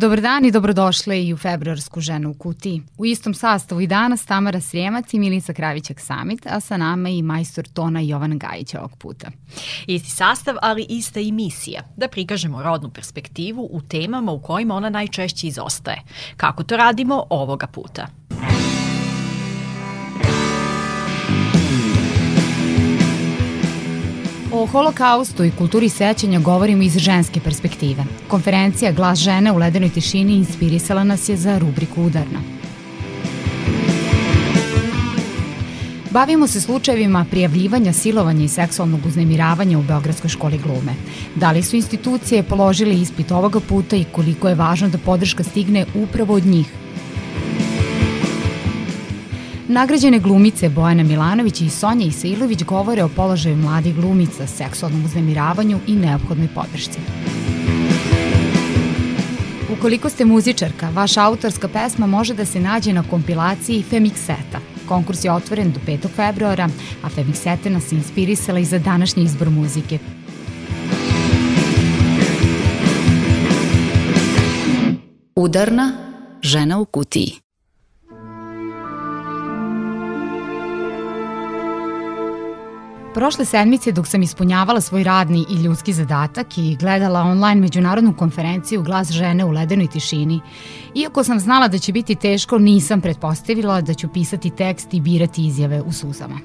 Dobar dan i dobrodošle i u februarsku ženu u kutiji. U istom sastavu i danas Tamara Srijemac i Milica Kravićak Samit, a sa nama i majstor tona Jovan Gajić ovog puta. Isti sastav, ali ista i misija, da prikažemo rodnu perspektivu u temama u kojima ona najčešće izostaje. Kako to radimo ovoga puta? O holokaustu i kulturi sećanja govorimo iz ženske perspektive. Konferencija Glas žene u ledenoj tišini inspirisala nas je za rubriku Udarna. Bavimo se slučajevima prijavljivanja, silovanja i seksualnog uznemiravanja u Beogradskoj školi glume. Da li su institucije položili ispit ovoga puta i koliko je važno da podrška stigne upravo od njih? Nagrađene glumice Bojana Milanović i Sonja Isailović govore o položaju mladih glumica, seksualnom uznemiravanju i neophodnoj podršci. Ukoliko ste muzičarka, vaša autorska pesma može da se nađe na kompilaciji Femixeta. Konkurs je otvoren do 5. februara, a Femixete nas inspirisala i za današnji izbor muzike. Udarna žena u kutiji. Prošle sedmice dok sam ispunjavala svoj radni i ljudski zadatak i gledala online međunarodnu konferenciju Glas žene u ledenoj tišini, iako sam znala da će biti teško, nisam pretpostavila da ću pisati tekst i birati izjave u suzama.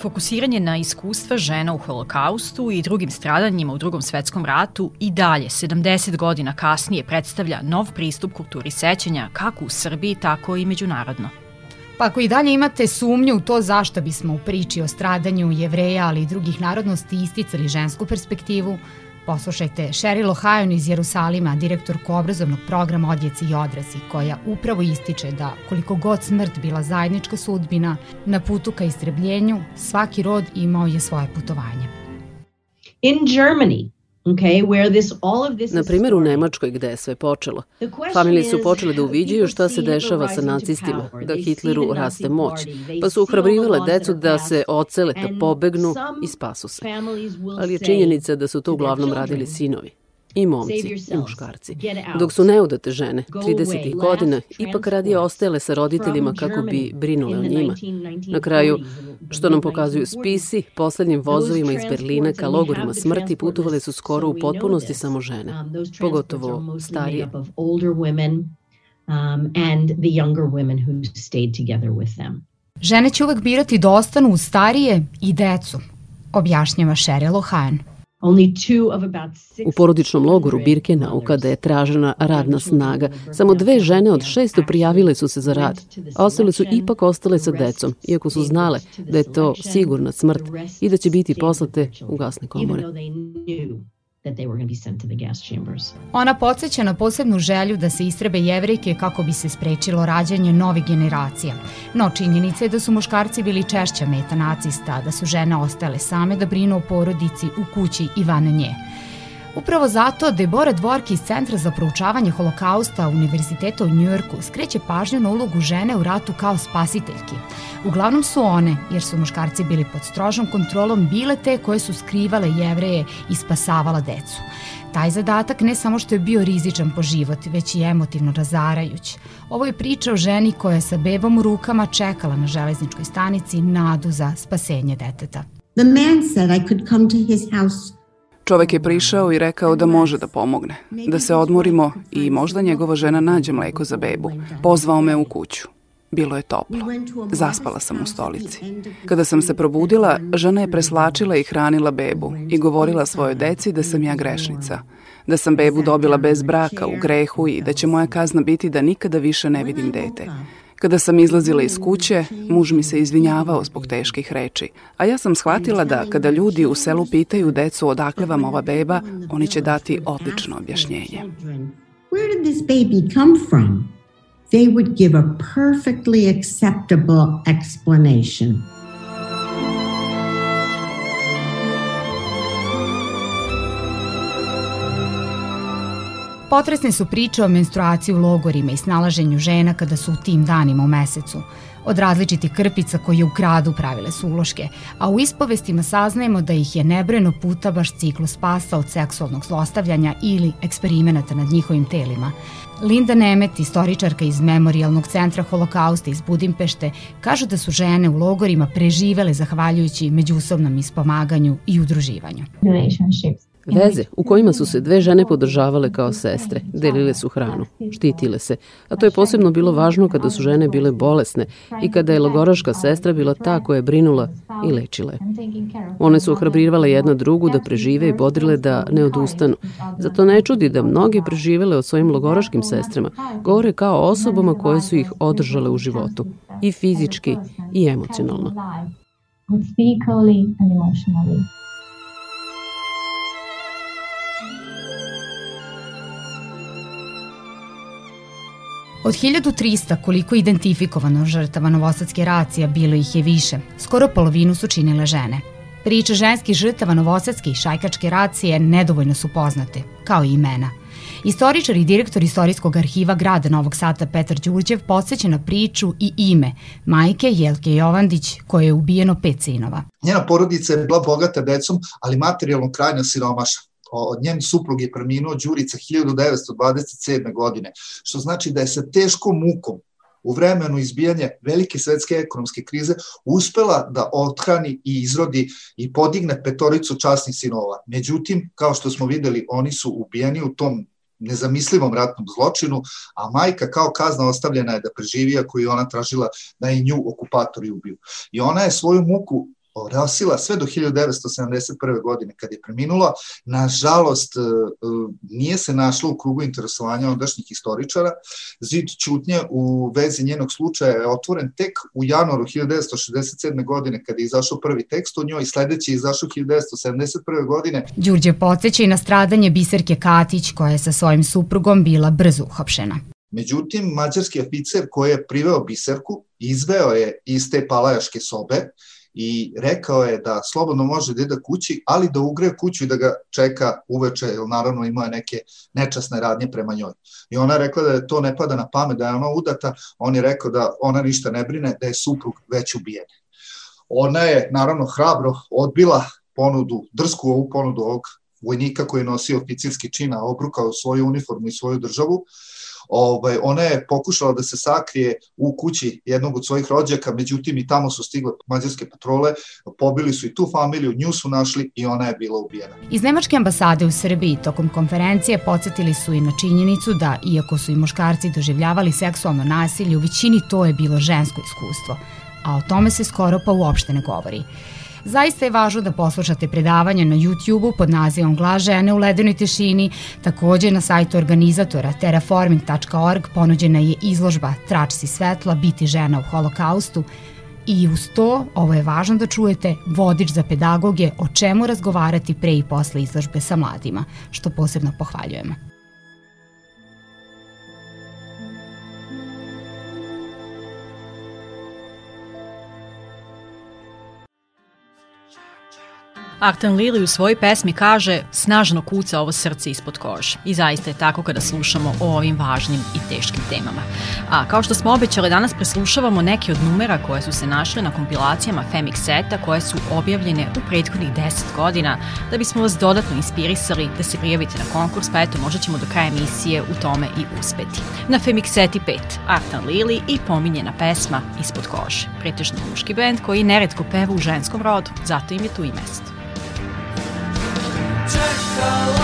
Fokusiranje na iskustva žena u holokaustu i drugim stradanjima u drugom svetskom ratu i dalje, 70 godina kasnije, predstavlja nov pristup kulturi sećanja kako u Srbiji, tako i međunarodno. Pa ako i dalje imate sumnju u to zašto bismo u priči o stradanju jevreja, ali i drugih narodnosti isticali žensku perspektivu, poslušajte Sheryl O'Hajon iz Jerusalima, direktorku obrazovnog programa Odjeci i odrazi, koja upravo ističe da koliko god smrt bila zajednička sudbina, na putu ka istrebljenju svaki rod imao je svoje putovanje. In Germany, Okay, where this, all of this Na primjer u Nemačkoj gde je sve počelo. Familije su počele da uviđaju šta se dešava sa nacistima, da Hitleru raste moć, pa su uhrabrivale decu da se ocele, da pobegnu i spasu se. Ali je činjenica da su to uglavnom radili sinovi i momci i muškarci. Dok su neudate žene, 30. godina, ipak radije ostajale sa roditeljima kako bi brinule o njima. Na kraju, što nam pokazuju spisi, poslednjim vozovima iz Berlina ka logorima smrti putovale su skoro u potpunosti samo žene, um, pogotovo starije. Um, and the younger women who stayed together with them. Žene će uvek birati da ostanu uz starije i decu, objašnjava Sheryl O'Hain. U porodičnom logoru Birkenau, kada je tražena radna snaga, samo dve žene od šesto prijavile su se za rad, a ostale su ipak ostale sa decom, iako su znale da je to sigurna smrt i da će biti poslate u gasne komore that they were going to be sent to the gas chambers. Ona podsjeća na posebnu želju da se istrebe jevrejke kako bi se sprečilo rađanje novih generacija. No činjenica je da su muškarci bili češća meta nacista, da su žene ostale same da brinu o porodici u kući i van nje. Upravo zato Debora Dvorki iz Centra za proučavanje holokausta Univerziteta u Njujorku skreće pažnju na ulogu žene u ratu kao spasiteljki. Uglavnom su one, jer su muškarci bili pod strožom kontrolom, bile te koje su skrivale jevreje i spasavala decu. Taj zadatak ne samo što je bio rizičan po život, već i emotivno razarajuć. Ovo je priča o ženi koja je sa bebom u rukama čekala na železničkoj stanici nadu za spasenje deteta. The man said I could come to his house Čovek je prišao i rekao da može da pomogne, da se odmorimo i možda njegova žena nađe mleko za bebu. Pozvao me u kuću. Bilo je toplo. Zaspala sam u stolici. Kada sam se probudila, žena je preslačila i hranila bebu i govorila svojoj deci da sam ja grešnica, da sam bebu dobila bez braka u grehu i da će moja kazna biti da nikada više ne vidim dete. Kada sam izlazila iz kuće, muž mi se izvinjavao zbog teških reči, a ja sam shvatila da kada ljudi u selu pitaju decu odakle vam ova beba, oni će dati odlično objašnjenje. Where did this baby come from? They would give a perfectly acceptable explanation. Potresne su priče o menstruaciji u logorima i snalaženju žena kada su u tim danima u mesecu. Od različitih krpica koje u gradu pravile su uloške, a u ispovestima saznajemo da ih je nebrojeno puta baš ciklo spasa od seksualnog zlostavljanja ili eksperimenata nad njihovim telima. Linda Nemet, istoričarka iz Memorialnog centra holokausta iz Budimpešte, kaže da su žene u logorima preživele zahvaljujući međusobnom ispomaganju i udruživanju. Relationships Veze u kojima su se dve žene podržavale kao sestre, delile su hranu, štitile se, a to je posebno bilo važno kada su žene bile bolesne i kada je logoraška sestra bila ta koja je brinula i lečila je. One su ohrabrivale jedna drugu da prežive i bodrile da ne odustanu. Zato ne čudi da mnogi preživele o svojim logoraškim sestrama govore kao osobama koje su ih održale u životu, i fizički i emocionalno. Od 1300 koliko identifikovano žrtava novosadske racija bilo ih je više, skoro polovinu su činile žene. Priče ženskih žrtava novosadske i šajkačke racije nedovoljno su poznate, kao i imena. Istoričar i direktor Istorijskog arhiva grada Novog Sada Petar Đurđev podsjeća na priču i ime majke Jelke Jovandić koje je ubijeno pet sinova. Njena porodica je bila bogata decom, ali materijalno krajna siromaša od njen suprug je preminuo Đurica 1927. godine, što znači da je sa teškom mukom u vremenu izbijanja velike svetske ekonomske krize uspela da othrani i izrodi i podigne petoricu časnih sinova. Međutim, kao što smo videli, oni su ubijeni u tom nezamislivom ratnom zločinu, a majka kao kazna ostavljena je da preživi, ako je ona tražila da i nju okupatori ubiju. I ona je svoju muku orasila sve do 1971. godine kad je preminula. Nažalost, e, e, nije se našla u krugu interesovanja ondašnjih istoričara. Zid čutnje u vezi njenog slučaja je otvoren tek u januaru 1967. godine kada je izašao prvi tekst o njoj i sledeći je izašao 1971. godine. Đurđe podsjeća i na stradanje Biserke Katić koja je sa svojim suprugom bila brzo uhapšena. Međutim, mađarski oficer koji je priveo Biserku izveo je iz te palajaške sobe i rekao je da slobodno može da ide kući, ali da ugre kuću i da ga čeka uveče, jer naravno imao je neke nečasne radnje prema njoj. I ona je rekla da je to ne pada na pamet, da je ona udata, on je rekao da ona ništa ne brine, da je suprug već ubijen. Ona je naravno hrabro odbila ponudu, drsku ovu ponudu ovog vojnika koji je nosio oficirski čina, obrukao svoju uniformu i svoju državu, ovaj, ona je pokušala da se sakrije u kući jednog od svojih rođaka, međutim i tamo su stigle mađarske patrole, pobili su i tu familiju, nju su našli i ona je bila ubijena. Iz Nemačke ambasade u Srbiji tokom konferencije podsjetili su i na činjenicu da, iako su i muškarci doživljavali seksualno nasilje, u većini to je bilo žensko iskustvo, a o tome se skoro pa uopšte ne govori. Zaista je važno da poslušate predavanje na YouTube-u pod nazivom Glas žene u ledenoj tišini. Takođe na sajtu organizatora terraforming.org ponuđena je izložba Tračci svetla, biti žena u holokaustu, I uz to, ovo je važno da čujete, vodič za pedagoge o čemu razgovarati pre i posle izložbe sa mladima, što posebno pohvaljujemo. Artan Lili u svojoj pesmi kaže snažno kuca ovo srce ispod kože. I zaista je tako kada slušamo o ovim važnim i teškim temama. A kao što smo obećali, danas preslušavamo neke od numera koje su se našle na kompilacijama Femix Seta koje su objavljene u prethodnih 10 godina da bismo vas dodatno inspirisali da se prijavite na konkurs, pa eto možda ćemo do kraja emisije u tome i uspeti. Na Femix Seti 5 Artan Lili i pominjena pesma Ispod kože. Pretežno muški bend koji neretko peva u ženskom rodu, zato im je tu i mesto. Čekala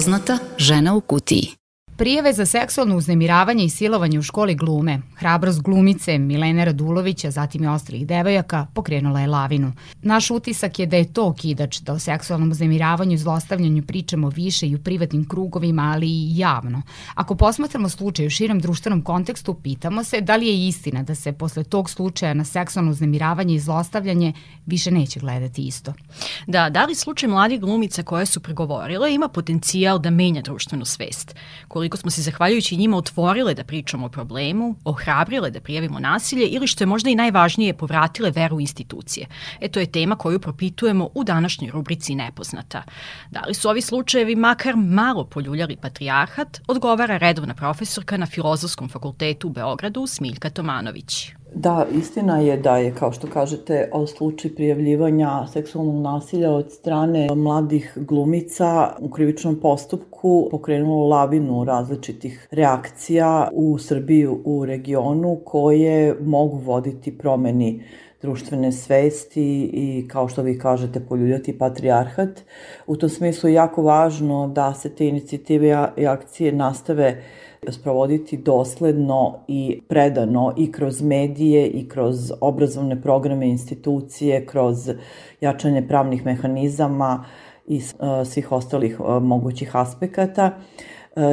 Nepoznata žena u kutiji. Prijeve za seksualno uznemiravanje i silovanje u školi glume, hrabrost glumice Milene Radulovića, zatim i ostalih devojaka, pokrenula je lavinu. Naš utisak je da je to kidač, da o seksualnom uznemiravanju i zlostavljanju pričamo više i u privatnim krugovima, ali i javno. Ako posmatramo slučaj u širem društvenom kontekstu, pitamo se da li je istina da se posle tog slučaja na seksualno uznemiravanje i zlostavljanje više neće gledati isto. Da, da li slučaj mladih glumica koje su pregovorile ima potencijal da menja društvenu svest? Koliko koliko smo se zahvaljujući njima otvorile da pričamo o problemu, ohrabrile da prijavimo nasilje ili što je možda i najvažnije povratile veru u institucije. E to je tema koju propitujemo u današnjoj rubrici Nepoznata. Da li su ovi slučajevi makar malo poljuljali patrijarhat, odgovara redovna profesorka na Filozofskom fakultetu u Beogradu Smiljka Tomanović. Da, istina je da je, kao što kažete, slučaj prijavljivanja seksualnog nasilja od strane mladih glumica u krivičnom postupku pokrenulo lavinu različitih reakcija u Srbiji, u regionu, koje mogu voditi promeni društvene svesti i, kao što vi kažete, poljuljati patrijarhat. U tom smislu je jako važno da se te inicijative i akcije nastave sprovoditi dosledno i predano i kroz medije i kroz obrazovne programe institucije, kroz jačanje pravnih mehanizama i svih ostalih mogućih aspekata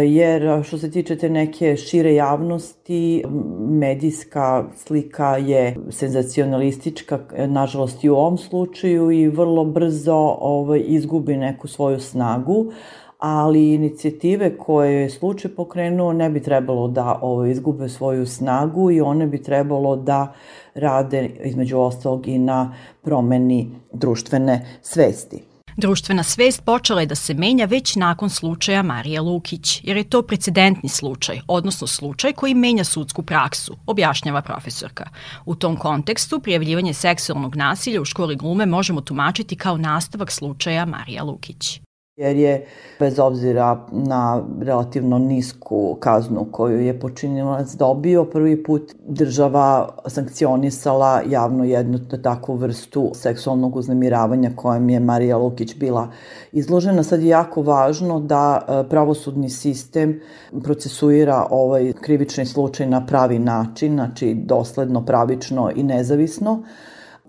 jer što se tiče te neke šire javnosti, medijska slika je senzacionalistička, nažalost i u ovom slučaju, i vrlo brzo ovaj, izgubi neku svoju snagu, ali inicijative koje je slučaj pokrenuo ne bi trebalo da ovo, izgube svoju snagu i one bi trebalo da rade između ostalog i na promeni društvene svesti. Društvena svest počela je da se menja već nakon slučaja Marije Lukić, jer je to precedentni slučaj, odnosno slučaj koji menja sudsku praksu, objašnjava profesorka. U tom kontekstu prijavljivanje seksualnog nasilja u školi glume možemo tumačiti kao nastavak slučaja Marija Lukić jer je bez obzira na relativno nisku kaznu koju je počinilac dobio, prvi put država sankcionisala javno jednu takvu vrstu seksualnog uznemiravanja kojem je Marija Lukić bila izložena. Sad je jako važno da e, pravosudni sistem procesuira ovaj krivični slučaj na pravi način, znači dosledno, pravično i nezavisno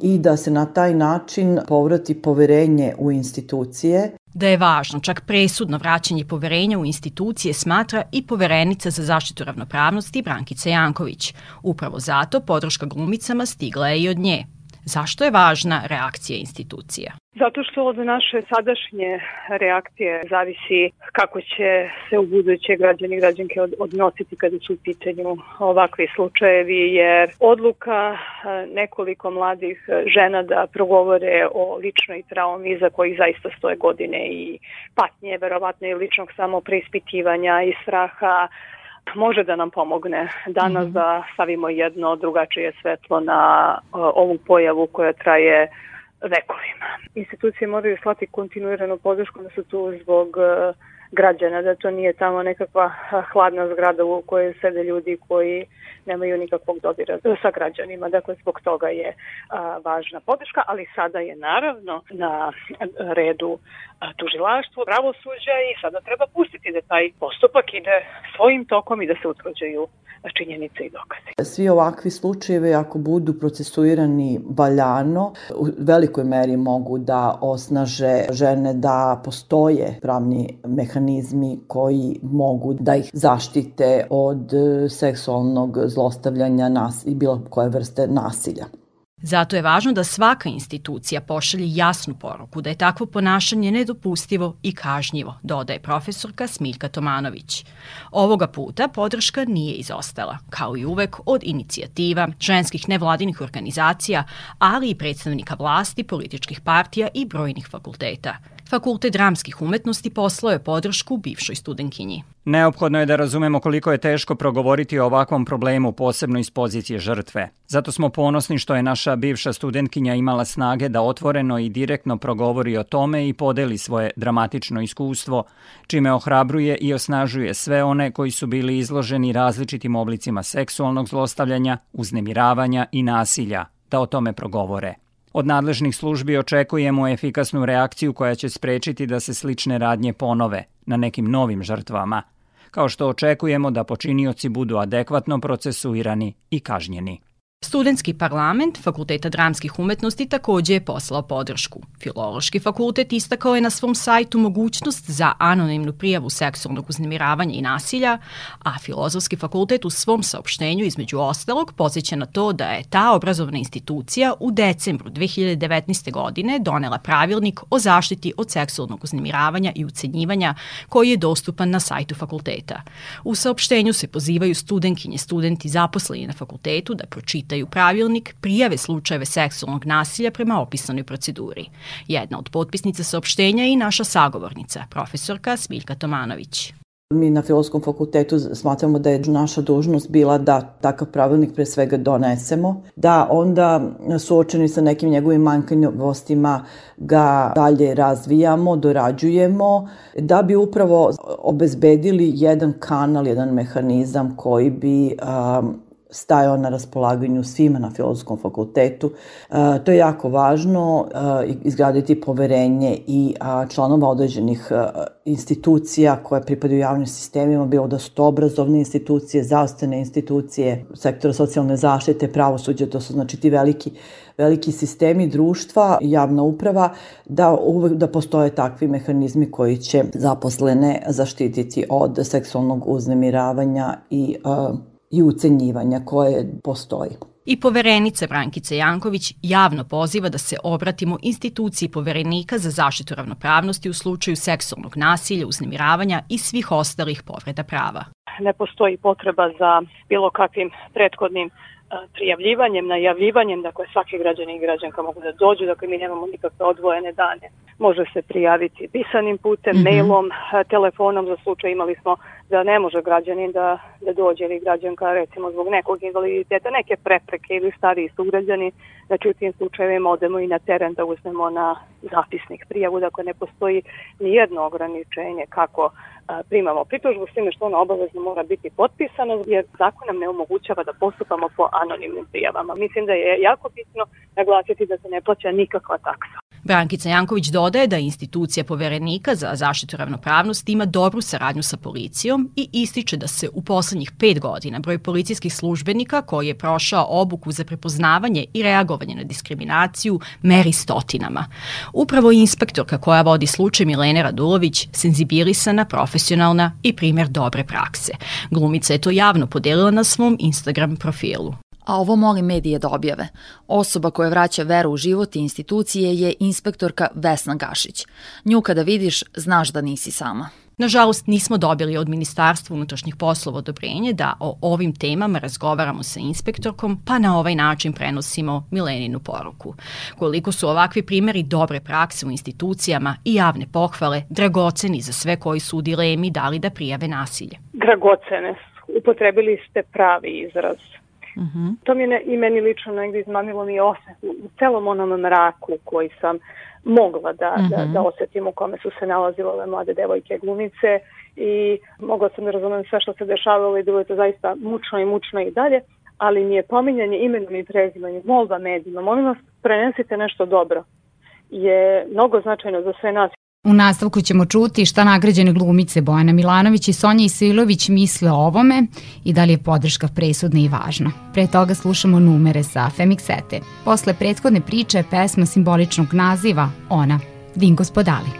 i da se na taj način povrati poverenje u institucije Da je važno, čak presudno vraćanje poverenja u institucije smatra i poverenica za zaštitu ravnopravnosti Brankica Janković. Upravo zato podrška glumicama stigla je i od nje. Zašto je važna reakcija institucija? Zato što od naše sadašnje reakcije zavisi kako će se u buduće građani i građanke odnositi kada su u pitanju ovakvi slučajevi, jer odluka nekoliko mladih žena da progovore o ličnoj traumi za kojih zaista stoje godine i patnje, verovatno i ličnog samo preispitivanja i straha, može da nam pomogne danas mm -hmm. da stavimo jedno drugačije svetlo na ovu pojavu koja traje vekovima. Institucije moraju slati kontinuiranu podršku da su tu zbog uh, građana, da to nije tamo nekakva hladna zgrada u kojoj sede ljudi koji nemaju nikakvog dodira sa građanima. Dakle, zbog toga je a, važna podrška, ali sada je naravno na redu tužilaštvo, pravosuđa i sada treba pustiti da taj postupak ide svojim tokom i da se utvrđuju činjenice i dokaze. Svi ovakvi slučajevi ako budu procesuirani valjano, u velikoj meri mogu da osnaže žene da postoje pravni mehanizmi koji mogu da ih zaštite od seksualnog zlostavljanja nas i bilo koje vrste nasilja. Zato je važno da svaka institucija pošalje jasnu poruku da je takvo ponašanje nedopustivo i kažnjivo, dodaje profesorka Smiljka Tomanović. Ovoga puta podrška nije izostala, kao i uvek od inicijativa, ženskih nevladinih organizacija, ali i predstavnika vlasti, političkih partija i brojnih fakulteta – Fakultet dramskih umetnosti poslao je podršku bivšoj studenkinji. Neophodno je da razumemo koliko je teško progovoriti o ovakvom problemu, posebno iz pozicije žrtve. Zato smo ponosni što je naša bivša studentkinja imala snage da otvoreno i direktno progovori o tome i podeli svoje dramatično iskustvo, čime ohrabruje i osnažuje sve one koji su bili izloženi različitim oblicima seksualnog zlostavljanja, uznemiravanja i nasilja, da o tome progovore. Od nadležnih službi očekujemo efikasnu reakciju koja će sprečiti da se slične radnje ponove na nekim novim žrtvama, kao što očekujemo da počinioci budu adekvatno procesuirani i kažnjeni. Studentski parlament Fakulteta dramskih umetnosti takođe je poslao podršku. Filološki fakultet istakao je na svom sajtu mogućnost za anonimnu prijavu seksualnog uznemiravanja i nasilja, a Filozofski fakultet u svom saopštenju između ostalog posjeća na to da je ta obrazovna institucija u decembru 2019. godine donela pravilnik o zaštiti od seksualnog uznemiravanja i ucenjivanja koji je dostupan na sajtu fakulteta. U saopštenju se pozivaju studenkinje, studenti zaposleni na fakultetu da pročitaju čitaju pravilnik, prijave slučajeve seksualnog nasilja prema opisanoj proceduri. Jedna od potpisnica saopštenja je i naša sagovornica, profesorka Smiljka Tomanović. Mi na Filosofskom fakultetu smatramo da je naša dužnost bila da takav pravilnik pre svega donesemo, da onda suočeni sa nekim njegovim manjkanjivostima ga dalje razvijamo, dorađujemo, da bi upravo obezbedili jedan kanal, jedan mehanizam koji bi um, stajao na raspolaganju svima na filozofskom fakultetu. E, to je jako važno, e, izgraditi poverenje i članova određenih e, institucija koje pripadaju javnim sistemima, bilo da su to obrazovne institucije, zdravstvene institucije, sektora socijalne zaštite, pravosuđe, to su znači ti veliki veliki sistemi društva, javna uprava, da uvek da postoje takvi mehanizmi koji će zaposlene zaštititi od seksualnog uznemiravanja i uh, i ucenjivanja koje postoji. I poverenica Brankica Janković javno poziva da se obratimo instituciji poverenika za zaštitu ravnopravnosti u slučaju seksualnog nasilja, uznemiravanja i svih ostalih povreda prava. Ne postoji potreba za bilo kakvim prethodnim prijavljivanjem, najavljivanjem, dakle svaki građan i građanka mogu da dođu, dakle mi nemamo nikakve odvojene dane. Može se prijaviti pisanim putem, mm -hmm. mailom, telefonom, za slučaj imali smo da ne može građanin da, da dođe ili građanka recimo zbog nekog invaliditeta, neke prepreke ili stariji sugrađani, znači u tim slučajevima odemo i na teren da uzmemo na zapisnik prijavu, dakle ne postoji ni jedno ograničenje kako primamo pritužbu s time što ona obavezno mora biti potpisana jer zakon nam ne omogućava da postupamo po anonimnim prijavama. Mislim da je jako bitno naglasiti da se ne plaća nikakva taksa. Brankica Janković dodaje da institucija poverenika za zaštitu ravnopravnosti ima dobru saradnju sa policijom i ističe da se u poslednjih pet godina broj policijskih službenika koji je prošao obuku za prepoznavanje i reagovanje na diskriminaciju meri stotinama. Upravo inspektorka koja vodi slučaj Milene Radulović senzibilisana, profesionalna i primer dobre prakse. Glumica je to javno podelila na svom Instagram profilu a ovo molim medije da objave. Osoba koja vraća veru u život i institucije je inspektorka Vesna Gašić. Nju kada vidiš, znaš da nisi sama. Nažalost, nismo dobili od Ministarstva unutrašnjih poslova odobrenje da o ovim temama razgovaramo sa inspektorkom, pa na ovaj način prenosimo Mileninu poruku. Koliko su ovakvi primeri dobre prakse u institucijama i javne pohvale dragoceni za sve koji su u dilemi da li da prijave nasilje? Dragocene. Upotrebili ste pravi izraz Uh. -huh. To mi je ne, i meni lično negdje izmamilo mi osjet u celom onom mraku koji sam mogla da, uh -huh. da, mhm. da osetim u kome su se nalazile ove mlade devojke glumice i mogla sam da razumem sve što se dešavalo i bilo je to zaista mučno i mučno i dalje, ali mi je pominjanje imenom i prezimanjem, molba medijima, molim vas prenesite nešto dobro je mnogo značajno za sve nas U nastavku ćemo čuti šta nagrađene glumice Bojana Milanović i Sonja Isilović misle o ovome i da li je podrška presudna i važna. Pre toga slušamo numere sa Femixete. Posle prethodne priče pesma simboličnog naziva Ona, Dingo Spodali.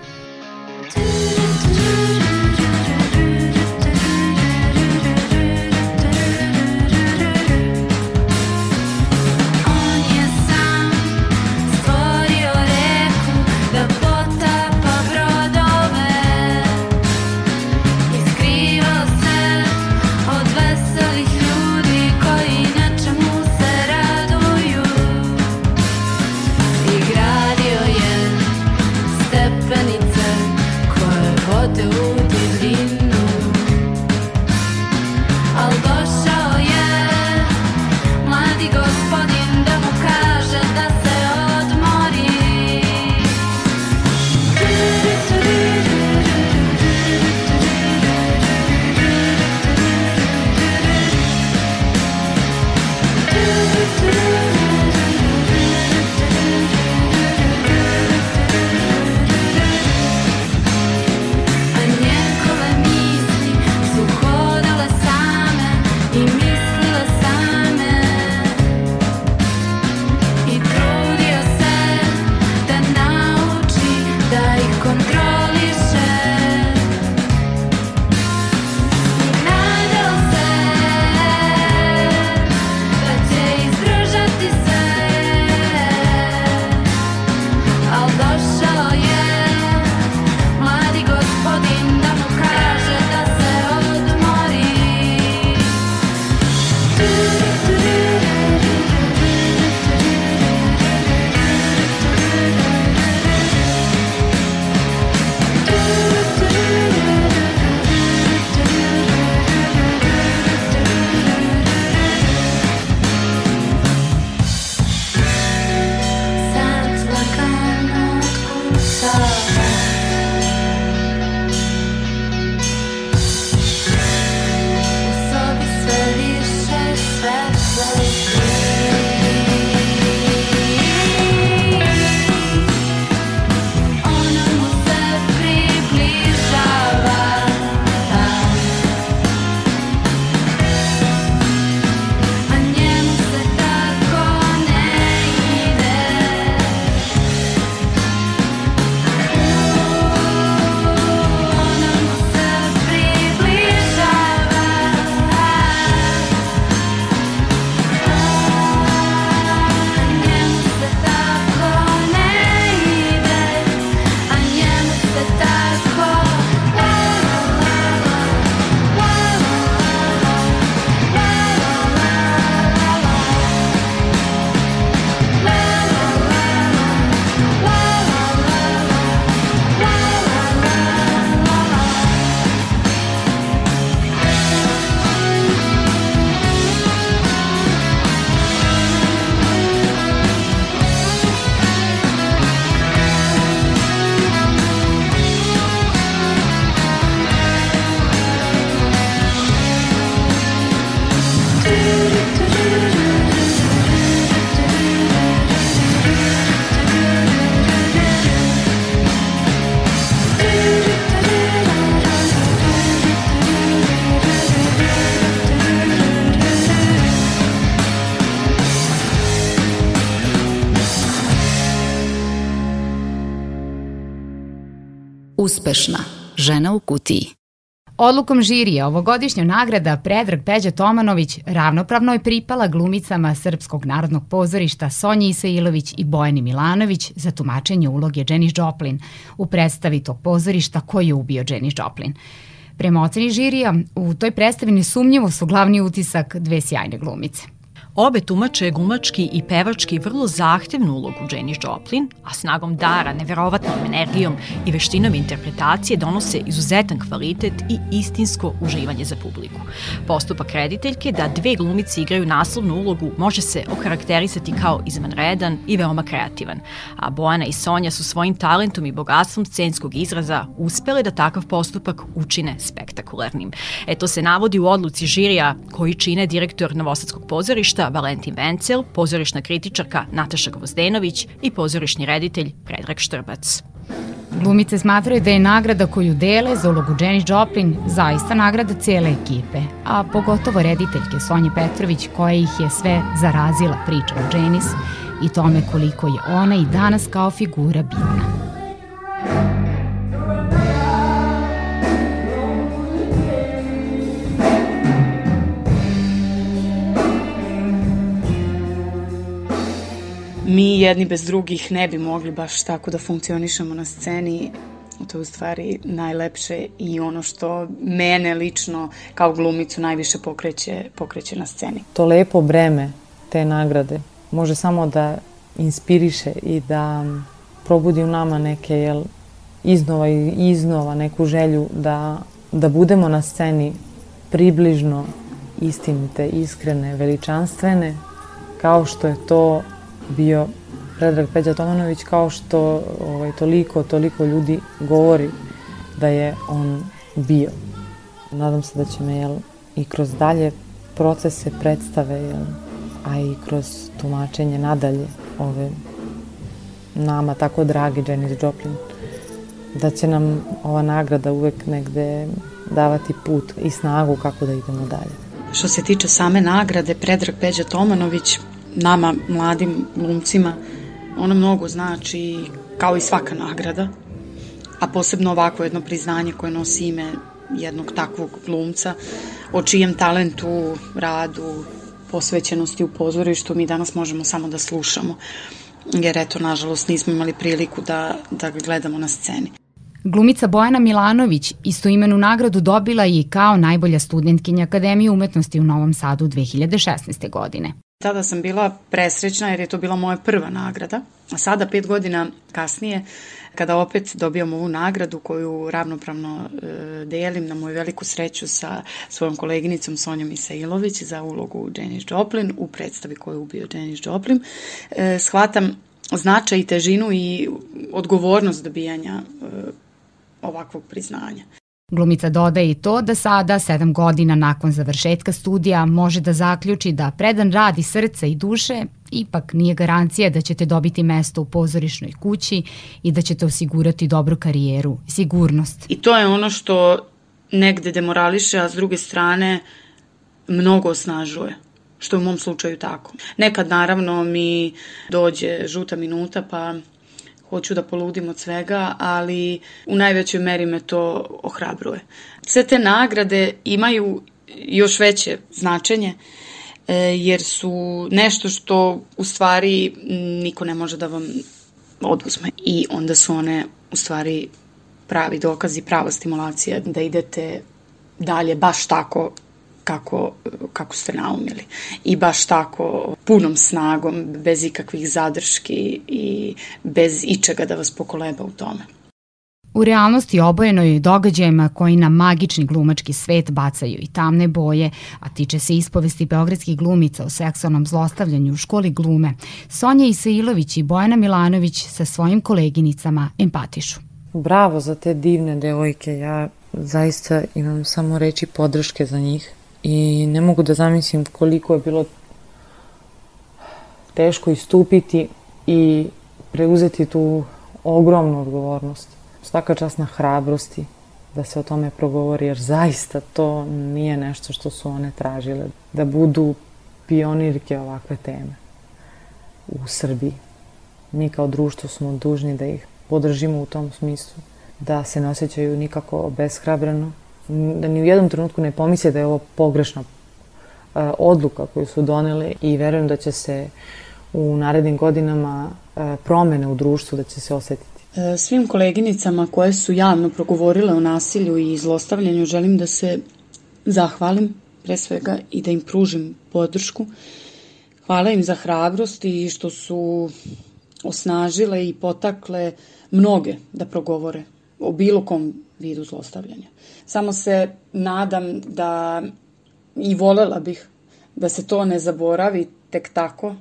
Uspešna. Žena u kutiji. Odlukom žirija ovogodišnja nagrada Predrag Peđa Tomanović ravnopravno je pripala glumicama Srpskog narodnog pozorišta Sonji Isailović i Bojani Milanović za tumačenje uloge Janis Joplin u predstavi tog pozorišta koji je ubio Janis Joplin. Prema oceni žirija, u toj predstavi nesumnjivo su glavni utisak dve sjajne glumice – Obe tumače glumački i pevački vrlo zahtevnu ulogu Janis Joplin, a snagom dara, neverovatnom energijom i veštinom interpretacije donose izuzetan kvalitet i istinsko uživanje za publiku. Postupak rediteljke da dve glumice igraju naslovnu ulogu može se okarakterisati kao izvanredan i veoma kreativan, a Bojana i Sonja su svojim talentom i bogatstvom scenskog izraza uspele da takav postupak učine spektakularnim. E to se navodi u odluci žirija koji čine direktor Novosadskog pozorišta Valentin Vencel, pozorišna kritičarka Nataša Gvozdenović i pozorišni reditelj Predrag Štrbac. Glumice smatraju da je nagrada koju dele za ulogu Jenny Joplin zaista nagrada cijele ekipe, a pogotovo rediteljke Sonje Petrović koja ih je sve zarazila priča o Janis i tome koliko je ona i danas kao figura bitna. Mi jedni bez drugih ne bi mogli baš tako da funkcionišemo na sceni. To je u stvari najlepše i ono što mene lično kao glumicu najviše pokreće, pokreće na sceni. To lepo breme te nagrade može samo da inspiriše i da probudi u nama neke jel, iznova i iznova neku želju da, da budemo na sceni približno istinite, iskrene, veličanstvene, kao što je to bio Predrag Peđa Tomanović kao što ovaj, toliko, toliko ljudi govori da je on bio. Nadam se da će me jel, i kroz dalje procese predstave, jel, a i kroz tumačenje nadalje ove nama tako dragi Janis Joplin, da će nam ova nagrada uvek negde davati put i snagu kako da idemo dalje. Što se tiče same nagrade, Predrag Peđa Tomanović nama, mladim glumcima, ona mnogo znači kao i svaka nagrada, a posebno ovako jedno priznanje koje nosi ime jednog takvog glumca, o čijem talentu, radu, posvećenosti u pozorištu mi danas možemo samo da slušamo, jer eto, nažalost, nismo imali priliku da, da ga gledamo na sceni. Glumica Bojana Milanović istoimenu nagradu dobila i kao najbolja studentkinja Akademije umetnosti u Novom Sadu 2016. godine. Tada sam bila presrećna jer je to bila moja prva nagrada, a sada pet godina kasnije kada opet dobijam ovu nagradu koju ravnopravno e, delim na moju veliku sreću sa svojom koleginicom Sonjom Isailović za ulogu Janis Joplin u predstavi koju je ubio Janis Joplin, e, shvatam značaj i težinu i odgovornost dobijanja e, ovakvog priznanja. Glumica dodaje i to da sada, sedam godina nakon završetka studija, može da zaključi da predan rad i srce i duše ipak nije garancija da ćete dobiti mesto u pozorišnoj kući i da ćete osigurati dobru karijeru sigurnost. I to je ono što negde demorališe, a s druge strane mnogo osnažuje što je u mom slučaju tako. Nekad naravno mi dođe žuta minuta pa hoću da poludim od svega, ali u najvećoj meri me to ohrabruje. Sve te nagrade imaju još veće značenje, e, jer su nešto što u stvari niko ne može da vam oduzme. I onda su one u stvari pravi dokazi, prava stimulacija da idete dalje baš tako kako, kako ste naumili. I baš tako punom snagom, bez ikakvih zadrški i bez ičega da vas pokoleba u tome. U realnosti obojenoj događajima koji na magični glumački svet bacaju i tamne boje, a tiče se ispovesti beogradskih glumica o seksualnom zlostavljanju u školi glume, Sonja Isailović i Bojana Milanović sa svojim koleginicama empatišu. Bravo za te divne devojke, ja zaista imam samo reći podrške za njih i ne mogu da zamislim koliko je bilo teško istupiti i preuzeti tu ogromnu odgovornost. Svaka čast na hrabrosti da se o tome progovori, jer zaista to nije nešto što su one tražile, da budu pionirke ovakve teme u Srbiji. Mi kao društvo smo dužni da ih podržimo u tom smislu da se ne osjećaju nikako beshrabreno, da ni u jednom trenutku ne pomisle da je ovo pogrešna e, odluka koju su doneli i verujem da će se u narednim godinama e, promene u društvu da će se osetiti. E, svim koleginicama koje su javno progovorile o nasilju i zlostavljanju želim da se zahvalim pre svega i da im pružim podršku. Hvala im za hrabrost i što su osnažile i potakle mnoge da progovore o bilo kom vidu zlostavljanja. Samo se nadam da i volela bih da se to ne zaboravi tek tako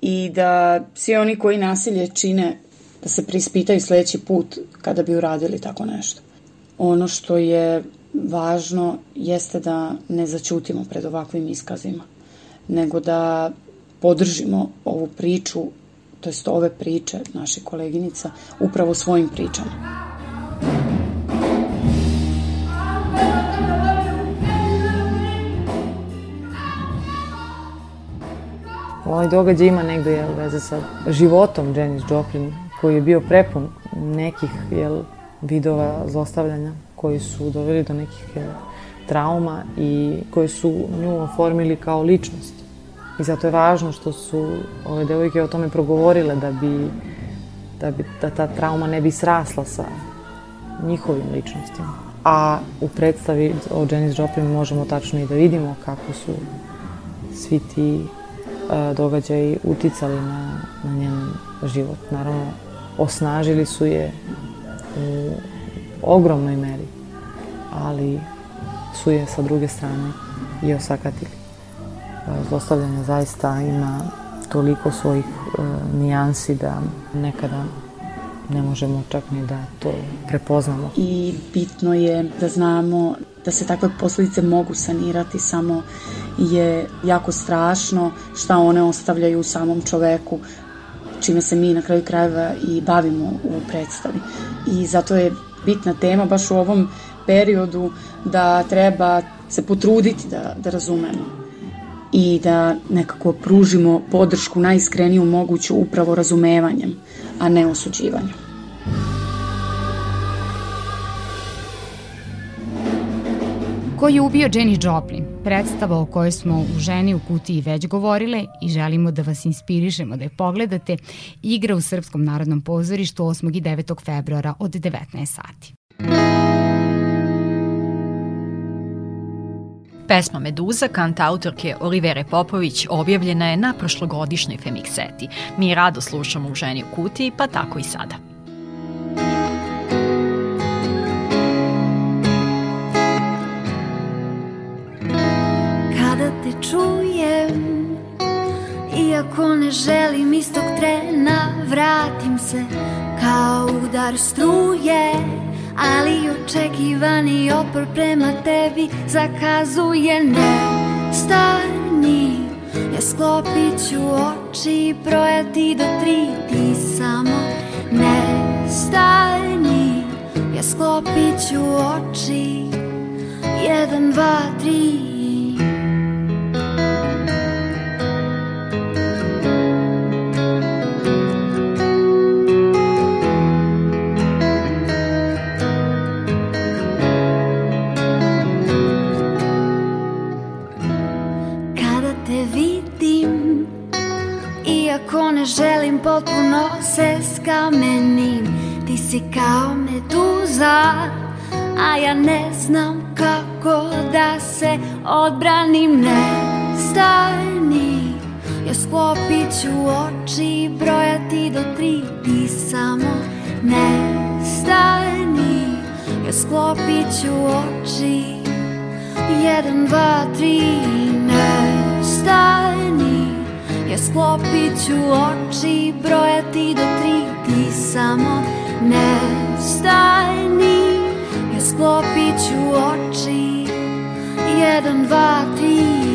i da svi oni koji nasilje čine da se prispitaju sledeći put kada bi uradili tako nešto. Ono što je važno jeste da ne začutimo pred ovakvim iskazima, nego da podržimo ovu priču, to jest ove priče naših koleginica, upravo svojim pričama. Ovaj događaj ima negde jel, veze sa životom Janis Joplin, koji je bio prepun nekih jel, vidova zlostavljanja koji su doveli do nekih jel, trauma i koji su nju oformili kao ličnost. I zato je važno što su ove devojke o tome progovorile da bi, da bi da ta trauma ne bi srasla sa njihovim ličnostima. A u predstavi o Janis Joplin možemo tačno i da vidimo kako su svi ti događaji uticali na, na njen život. Naravno, osnažili su je u ogromnoj meri, ali su je sa druge strane i osakatili. Zlostavljanje zaista ima toliko svojih e, nijansi da nekada ne možemo čak ni da to prepoznamo. I bitno je da znamo da se takve posledice mogu sanirati, samo je jako strašno šta one ostavljaju u samom čoveku, čime se mi na kraju krajeva i bavimo u predstavi. I zato je bitna tema baš u ovom periodu da treba se potruditi da, da razumemo i da nekako pružimo podršku najiskreniju moguću upravo razumevanjem, a ne osuđivanjem. Ko je ubio Jenny Joplin? Predstava o kojoj smo u Ženi u kutiji već govorile i želimo da vas inspirišemo da je pogledate, igra u Srpskom narodnom pozorištu 8. i 9. februara od 19 sati. Pesma Meduza kanta autorke Olivere Popović objavljena je na prošlogodišnjoj Femikseti. Mi rado slušamo u Ženi u kutiji, pa tako i sada. Čujem. Iako ne želim istog trena Vratim se kao udar struje. Ali očekivani opor prema tebi Zakazuje. Ne stani Ja sklopit ću oči Brojati do tri Ti samo ne stani Ja sklopit ću oči. Jedan, dva, tri potpuno se skamenim Ti si kao meduza A ja ne znam kako da se odbranim. Ne stani Ja sklopit ću oči Brojati do tri Ti samo ne stani Ja sklopit ću oči Jedan, dva, tri Ne stani Ja sklopit ću oči, brojati do tri Ti samo ne stajni Ja sklopit ću oči Jedan, dva, tri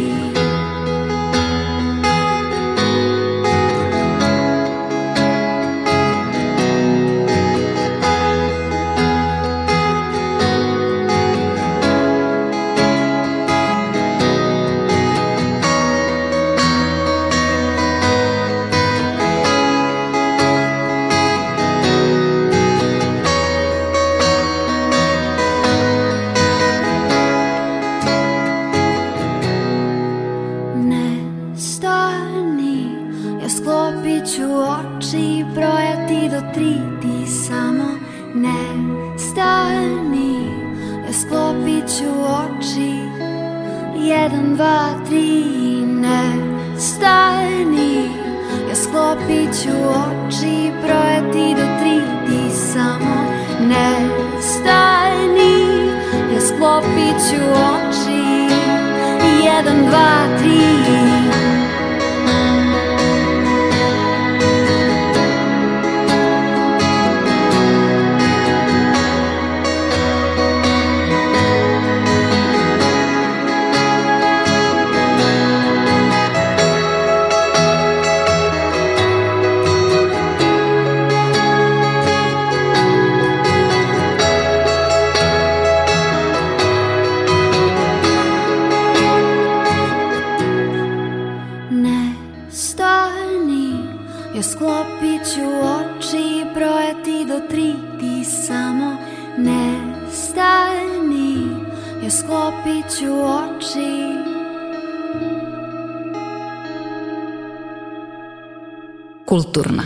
Kulturna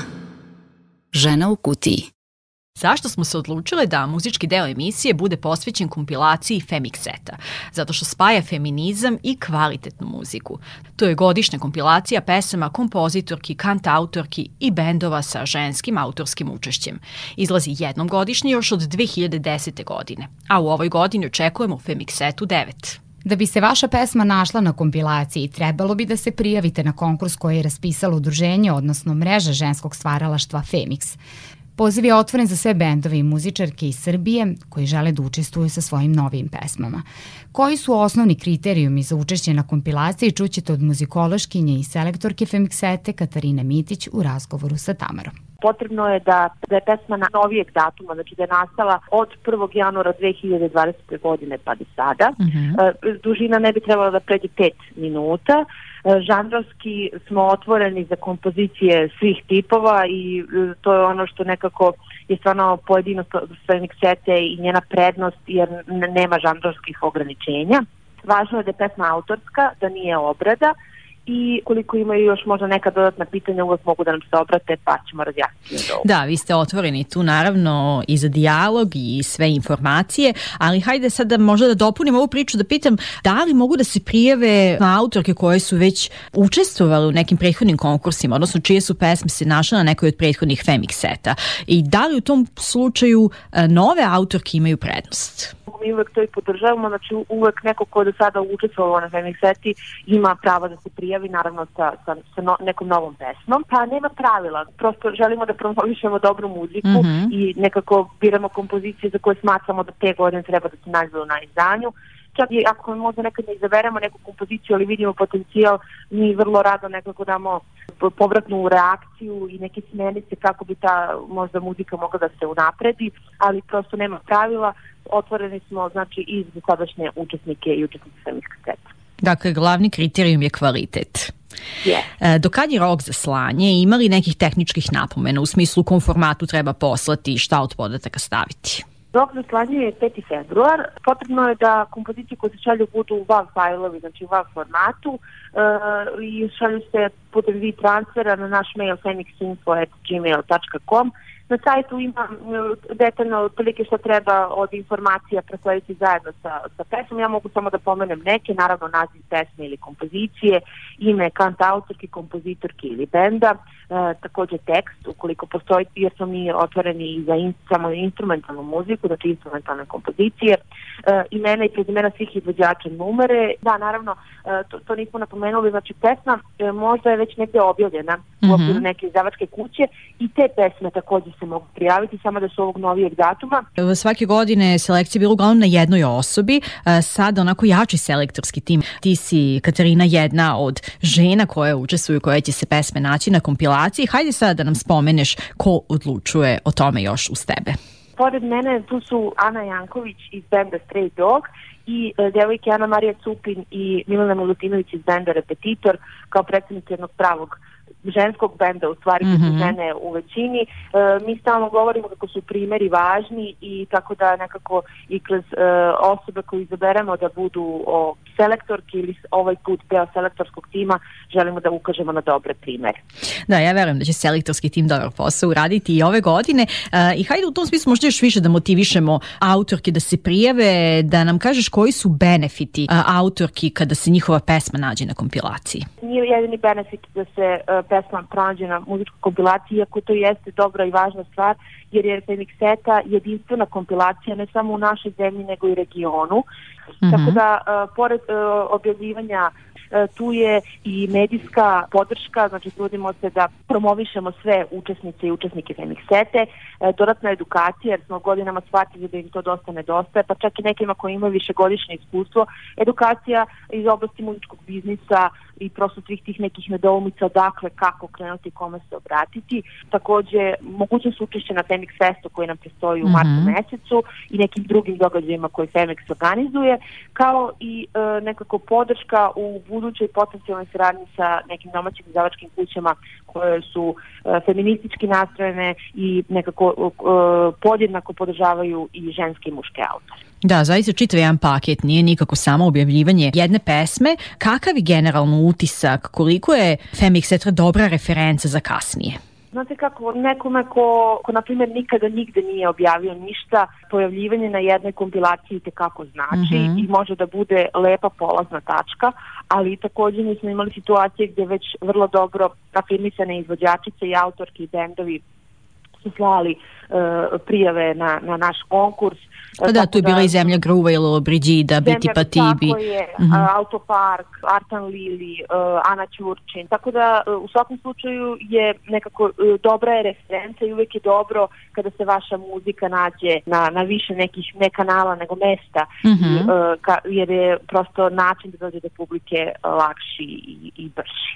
Žena u kutiji Zašto smo se odlučile da muzički deo emisije bude posvećen kompilaciji Femixeta? Zato što spaja feminizam i kvalitetnu muziku. To je godišnja kompilacija pesama kompozitorki, kantautorki i bendova sa ženskim autorskim učešćem. Izlazi jednom godišnje još od 2010. godine, a u ovoj godini očekujemo Femixetu 9. Da bi se vaša pesma našla na kompilaciji, trebalo bi da se prijavite na konkurs koji je raspisalo udruženje, odnosno mreža ženskog stvaralaštva Femix. Poziv je otvoren za sve bendove i muzičarke iz Srbije koji žele da učestvuju sa svojim novim pesmama. Koji su osnovni kriterijumi za učešće na kompilaciji čućete od muzikološkinje i selektorke Femixete Katarine Mitić u razgovoru sa Tamarom potrebno je da, da je pesma na novijeg datuma, znači da je nastala od 1. januara 2020. godine pa do sada. Uh. -huh. Dužina ne bi trebala da pređe 5 minuta. E, žanrovski smo otvoreni za kompozicije svih tipova i e, to je ono što nekako je stvarno pojedino Svenik Sete i njena prednost jer nema žanrovskih ograničenja. Važno je da je pesma autorska, da nije obrada, i koliko imaju još možda neka dodatna pitanja uvek mogu da nam se obrate pa ćemo razjasniti. Da, vi ste otvoreni tu naravno i za dijalog i sve informacije, ali hajde sad da možda da dopunim ovu priču da pitam da li mogu da se prijave autorke koje su već učestvovali u nekim prethodnim konkursima, odnosno čije su pesme se našle na nekoj od prethodnih Femix seta i da li u tom slučaju e, nove autorke imaju prednost? mi uvek to i podržavamo, znači uvek neko ko do sada učestvovao na Femix seti ima pravo da se prijavi naravno sa, sa, sa no, nekom novom pesmom, pa nema pravila, prosto želimo da promovišemo dobru muziku mm -hmm. i nekako biramo kompozicije za koje smatramo da te godine treba da se nađe na izdanju, čak i ako možda nekad ne izaberemo neku kompoziciju, ali vidimo potencijal, mi vrlo rado nekako damo povratnu reakciju i neke smenice kako bi ta možda muzika mogla da se unapredi, ali prosto nema pravila, otvoreni smo znači i za sadašnje učesnike i učesnike samih kaseta. Dakle, glavni kriterijum je kvalitet. Yeah. E, do kad je rok za slanje? Ima li nekih tehničkih napomena u smislu kom formatu treba poslati i šta od podataka staviti? Rok za slanje je 5. februar. Potrebno je da kompozicije koje se šalju budu u WAV fajlovi, znači u WAV formatu uh, i šalju se putem vi transfera na naš mail femixinfo.gmail.com Na sajtu ima detaljno otprilike što treba od informacija preslediti zajedno sa, sa pesmom. Ja mogu samo da pomenem neke, naravno naziv pesme ili kompozicije, ime kant autorki, kompozitorki ili benda, e, takođe tekst, ukoliko postoji, jer smo mi otvoreni i za in, samo instrumentalnu muziku, znači instrumentalne kompozicije, e, imena i prezimena svih izvođača numere. Da, naravno, e, to, to nismo napomenuli, znači pesma e, možda je već negde objavljena mm -hmm. u okviru mhm. neke izdavačke kuće i te pesme takođe se mogu prijaviti, samo da su ovog novijeg datuma. Svake godine selekcija bila uglavnom na jednoj osobi, sad onako jači selektorski tim. Ti si, Katarina, jedna od žena koje učestvuju, koje će se pesme naći na kompilaciji. Hajde sada da nam spomeneš ko odlučuje o tome još uz tebe. Pored mene tu su Ana Janković iz benda Stray Dog i e, devojke Ana Marija Cupin i Milana Milutinović iz benda Repetitor kao predsednik jednog pravog ženskog benda, u stvari mm -hmm. žene u većini. E, mi stalno govorimo kako su primeri važni i tako da nekako i kroz e, osobe koje izaberemo da budu o, selektorki ili ovaj put deo selektorskog tima želimo da ukažemo na dobre primere. Da, ja verujem da će selektorski tim dobar posao uraditi i ove godine uh, i hajde u tom smislu možda još više da motivišemo autorke da se prijave, da nam kažeš koji su benefiti uh, autorki kada se njihova pesma nađe na kompilaciji. Nije jedini benefit da se uh, pesma pronađe na muzičkoj kompilaciji, iako to jeste dobra i važna stvar, jer je Femixeta jedinstvena kompilacija ne samo u našoj zemlji nego i regionu. Mm -hmm. Tako da, uh, pored uh, objavljivanja E, tu je i medijska podrška, znači trudimo se da promovišemo sve učesnice i učesnike Femixete, e, dodatna edukacija, jer smo godinama shvatili da im to dosta nedostaje, pa čak i nekima koji imaju višegodišnje iskustvo, edukacija iz oblasti muzičkog biznisa i prosto svih tih nekih nedoumica dakle kako krenuti, kome se obratiti. Takođe, mogućnost učešća na Femix Festu koji nam prestoji u mm -hmm. martu mesecu i nekim drugim događajima koje Femix organizuje, kao i e, nekako podrška u budućoj potencijalnoj saradnji sa nekim domaćim izdavačkim kućama koje su e, feministički nastrojene i nekako e, podjednako podržavaju i ženske i muške autore. Da, zaista čitav jedan paket, nije nikako samo objavljivanje jedne pesme. Kakav je generalno utisak, koliko je Femix Etra dobra referenca za kasnije? Znate kako, nekome ko, ko na primjer nikada nigde nije objavio ništa, pojavljivanje na jednoj kompilaciji te kako znači mm -hmm. i može da bude lepa polazna tačka, ali takođe mi smo imali situacije gde već vrlo dobro afirmisane izvođačice i autorki i bendovi su slali uh, prijave na, na naš konkurs Pa da, tu je bila da, i zemlja Gruvajlo, Brigida, Biti pa Tibi. Tako je, uh mhm. -huh. Autopark, Artan Lili, uh, Ana Ćurčin. Tako da uh, u svakom slučaju je nekako uh, dobra je referenca i uvek je dobro kada se vaša muzika nađe na, na više nekih, ne kanala nego mesta, uh -huh. i, uh, ka, jer je prosto način da dođe do publike lakši i, i brži.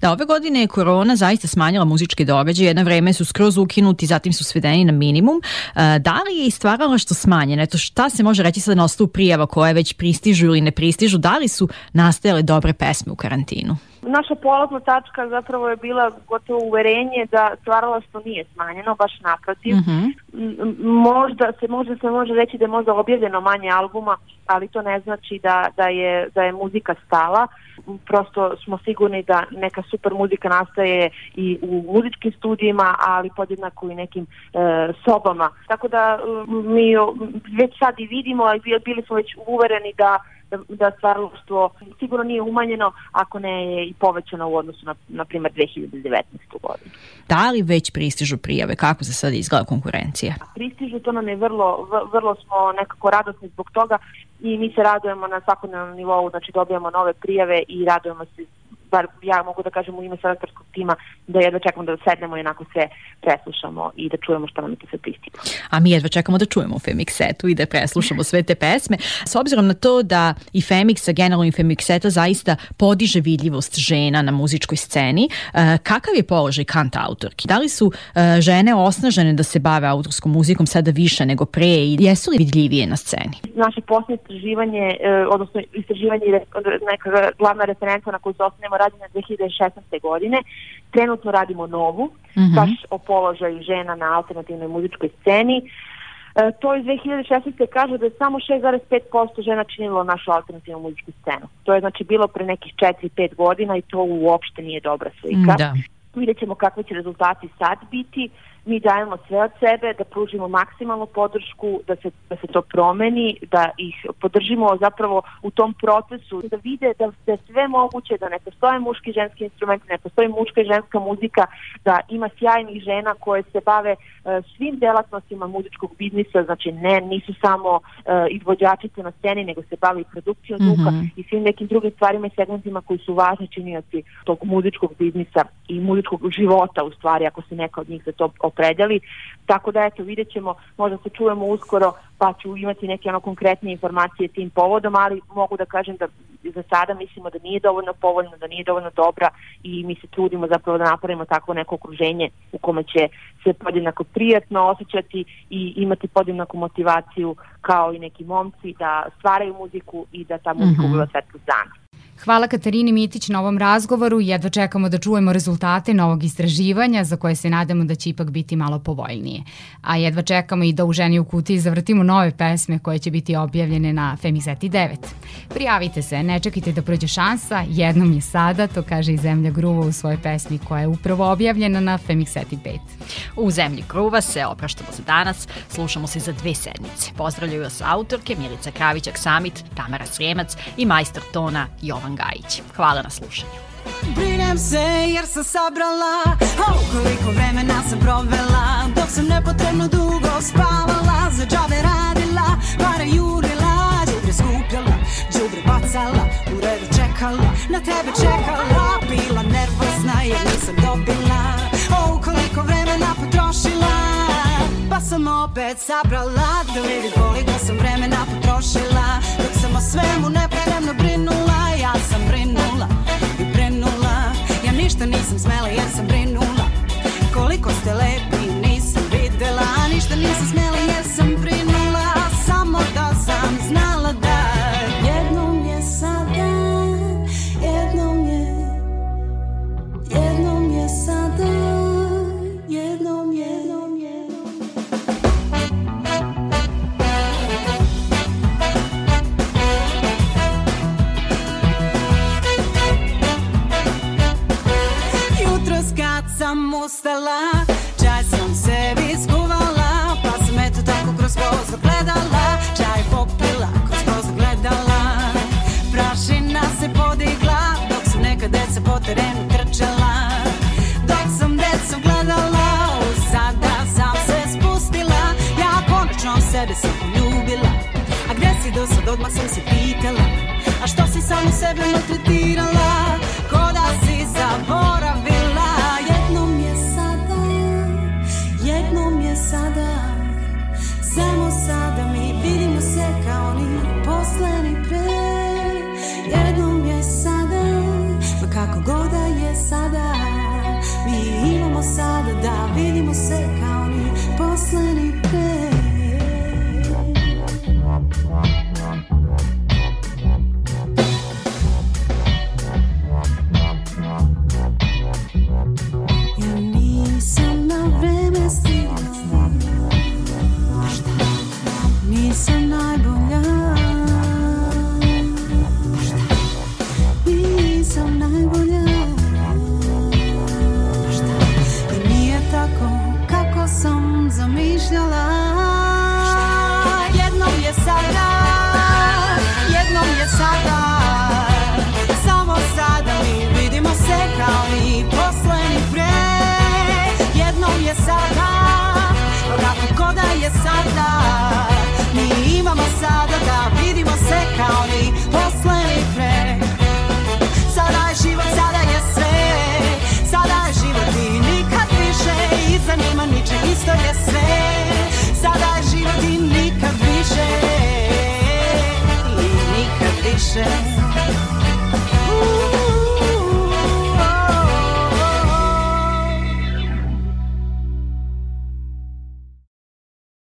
Da, ove godine je korona zaista smanjila muzičke događaje, jedno vreme su skroz ukinuti, zatim su svedeni na minimum. Uh, da li je i stvaralo što smanjeno? Eto, šta se može reći sad na osnovu prijava koje već pristižu ili ne pristižu? Da li su nastajale dobre pesme u karantinu? Naša polazna tačka zapravo je bila gotovo uverenje da stvaralaštvo nije smanjeno, baš naprotiv. Mm -hmm. Možda se možda se može reći da je možda objavljeno manje albuma, ali to ne znači da, da, je, da je muzika stala. Prosto smo sigurni da neka super muzika nastaje i u muzičkim studijima, ali podjednako i nekim e, sobama. Tako da mi već sad i vidimo, ali bili smo već uvereni da da, da stvaralaštvo sigurno nije umanjeno, ako ne je i povećano u odnosu na, na primer, 2019. godinu. Da li već pristižu prijave? Kako se sad izgleda konkurencija? Pristižu, to nam je vrlo, vrlo smo nekako radosni zbog toga i mi se radujemo na svakodnevnom nivou, znači dobijamo nove prijave i radujemo se bar ja mogu da kažem u ime selektorskog tima, da jedva čekamo da sednemo i onako sve preslušamo i da čujemo šta nam je to sve pristiglo. A mi jedva čekamo da čujemo u Femixetu i da preslušamo sve te pesme. S obzirom na to da i Femixa, generalno i Femixeta zaista podiže vidljivost žena na muzičkoj sceni, eh, kakav je položaj kant autorki? Da li su eh, žene osnažene da se bave autorskom muzikom sada više nego pre i jesu li vidljivije na sceni? Naše posljednje istraživanje, eh, odnosno istraživanje neka glavna referenca na koju se osnovimo rađena 2016. godine. Trenutno radimo novu, mm -hmm. baš o položaju žena na alternativnoj muzičkoj sceni. E, to iz 2016. kaže da je samo 6,5% žena činilo našu alternativnu muzičku scenu. To je znači bilo pre nekih 4-5 godina i to uopšte nije dobra slika. Da. Vidjet ćemo kakvi će rezultati sad biti. Mi dajemo sve od sebe da pružimo maksimalnu podršku, da se, da se to promeni, da ih podržimo zapravo u tom procesu, da vide da, da je sve moguće, da ne postoje muški i ženski instrumenti, ne postoji muška i ženska muzika, da ima sjajnih žena koje se bave uh, svim delatnostima muzičkog biznisa, znači ne, nisu samo uh, izvođačice na sceni, nego se bave i produkcijom mm -hmm. zvuka i svim nekim drugim stvarima i segmentima koji su važni činioci tog muzičkog biznisa i muzičkog života u stvari, ako se neka od njih za to opredeli. Tako da eto, vidjet ćemo, možda se čujemo uskoro, pa ću imati neke ono konkretne informacije tim povodom, ali mogu da kažem da za sada mislimo da nije dovoljno povoljno, da nije dovoljno dobra i mi se trudimo zapravo da napravimo takvo neko okruženje u kome će se podjednako prijatno osjećati i imati podjednaku motivaciju kao i neki momci da stvaraju muziku i da ta muzika mm -hmm. ubiva svetlost dana. Hvala Katarini Mitić na ovom razgovoru i jedva čekamo da čujemo rezultate novog istraživanja za koje se nadamo da će ipak biti malo povoljnije. A jedva čekamo i da u Ženi u kutiji zavrtimo nove pesme koje će biti objavljene na Femiseti 9. Prijavite se, ne čekajte da prođe šansa, jednom je sada, to kaže i Zemlja Gruva u svojoj pesmi koja je upravo objavljena na Femiseti 5. U Zemlji Gruva se opraštamo za danas, slušamo se za dve sedmice. Pozdravljaju vas autorke Milica Kravićak Samit, Tamara Srijemac i majstor tona Jovan Gajić. Hvala na slušanju. Brinem se jer sam sabrala Oh, koliko vremena sam provela Dok sam nepotrebno dugo spavala Za džabe radila, pare jurila Džubre skupljala, džubre bacala U redu čekala, na tebe čekala Bila nervozna jer nisam dobila Oh, koliko vremena potrošila Pa sam opet sabrala Da vidi koliko sam vremena potrošila Dok sam o svemu nepotrebno ništa nisam smela jer sam brinula odmah sam se pitala A što si samo sebe maltretirala